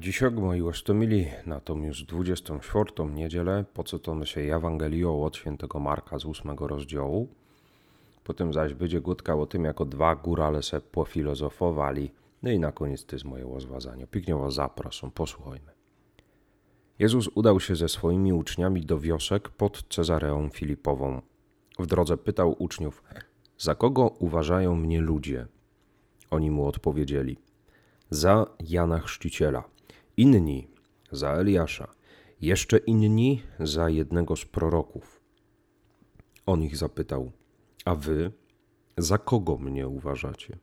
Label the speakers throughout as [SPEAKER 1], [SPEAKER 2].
[SPEAKER 1] Dzisiaj, moi łasztomili, na tą już 24 niedzielę poczytamy się Ewangelią od świętego Marka z 8 rozdziału. Potem zaś będzie gutka o tym, jako dwa górale se pofilozofowali. No i na koniec to jest moje rozważanie. Pięknie zapraszam, posłuchajmy. Jezus udał się ze swoimi uczniami do wiosek pod Cezareą Filipową. W drodze pytał uczniów, za kogo uważają mnie ludzie? Oni mu odpowiedzieli, za Jana Chrzciciela, inni za Eliasza, jeszcze inni za jednego z proroków. On ich zapytał, a wy za kogo mnie uważacie?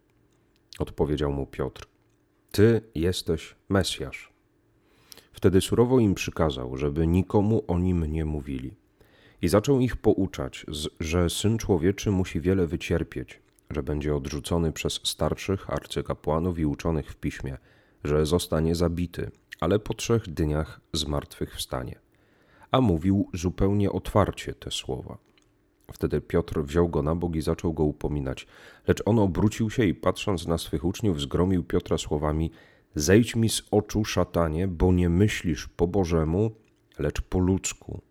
[SPEAKER 1] Odpowiedział mu Piotr, ty jesteś Mesjasz. Wtedy surowo im przykazał, żeby nikomu o nim nie mówili. I zaczął ich pouczać, że syn człowieczy musi wiele wycierpieć, że będzie odrzucony przez starszych arcykapłanów i uczonych w piśmie, że zostanie zabity, ale po trzech dniach zmartwychwstanie. A mówił zupełnie otwarcie te słowa. Wtedy Piotr wziął go na bok i zaczął go upominać. Lecz on obrócił się i patrząc na swych uczniów, zgromił Piotra słowami: Zejdź mi z oczu, szatanie, bo nie myślisz po Bożemu, lecz po ludzku.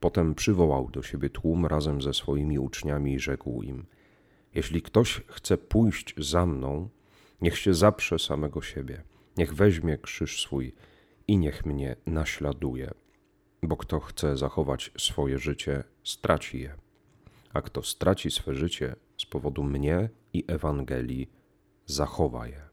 [SPEAKER 1] Potem przywołał do siebie tłum razem ze swoimi uczniami i rzekł im: Jeśli ktoś chce pójść za mną, niech się zaprze samego siebie, niech weźmie krzyż swój i niech mnie naśladuje. Bo kto chce zachować swoje życie, straci je, a kto straci swe życie z powodu mnie i Ewangelii, zachowa je.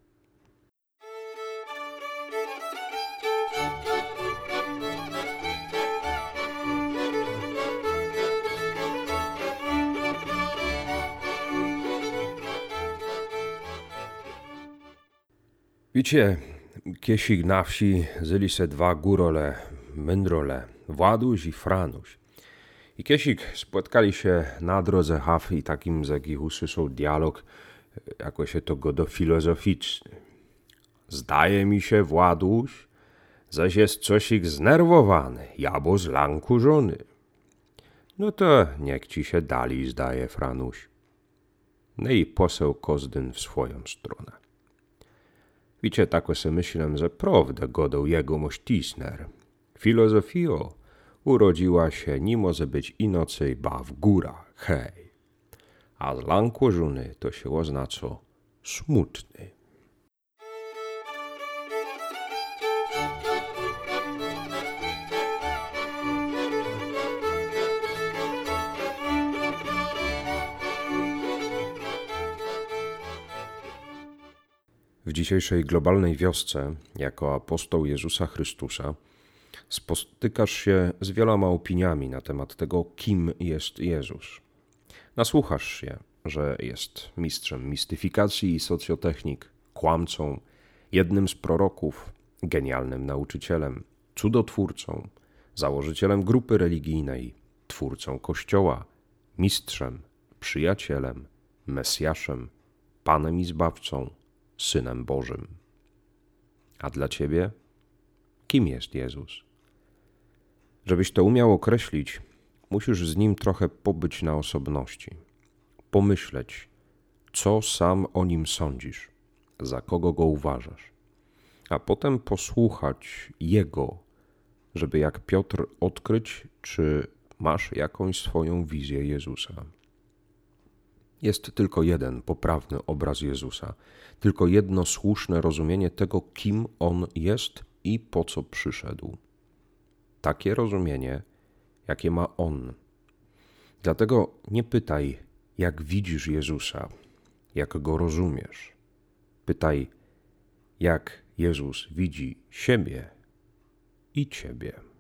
[SPEAKER 1] Wiecie, kiesik na wsi zyli se dwa górole, mędrole, Właduś i Franuś. I kiesik spotkali się na drodze haw i takim z jakich usłyszał dialog, jako się to go do filozoficzny. Zdaje mi się, Właduś, zaś jest cosik znerwowany, jabo z lanku żony. No to niech ci się dali zdaje, Franuś. No i poseł Kozdyn w swoją stronę. Wiecie, tako se myślę, że prawdę godą jego mośtisner. Filozofio urodziła się, nie może być inocej, ba w górach, hej. A z lankożuny to się oznacza smutny. W dzisiejszej globalnej wiosce, jako apostoł Jezusa Chrystusa, spotykasz się z wieloma opiniami na temat tego, kim jest Jezus. Nasłuchasz się, że jest mistrzem mistyfikacji i socjotechnik, kłamcą, jednym z proroków, genialnym nauczycielem, cudotwórcą, założycielem grupy religijnej, twórcą kościoła, mistrzem, przyjacielem, mesjaszem, panem i zbawcą, synem Bożym. A dla ciebie, kim jest Jezus? Żebyś to umiał określić, musisz z nim trochę pobyć na osobności, pomyśleć, co sam o nim sądzisz, za kogo go uważasz, a potem posłuchać jego, żeby jak Piotr odkryć, czy masz jakąś swoją wizję Jezusa. Jest tylko jeden poprawny obraz Jezusa, tylko jedno słuszne rozumienie tego, kim On jest i po co przyszedł. Takie rozumienie, jakie ma On. Dlatego nie pytaj, jak widzisz Jezusa, jak go rozumiesz. Pytaj, jak Jezus widzi siebie i Ciebie.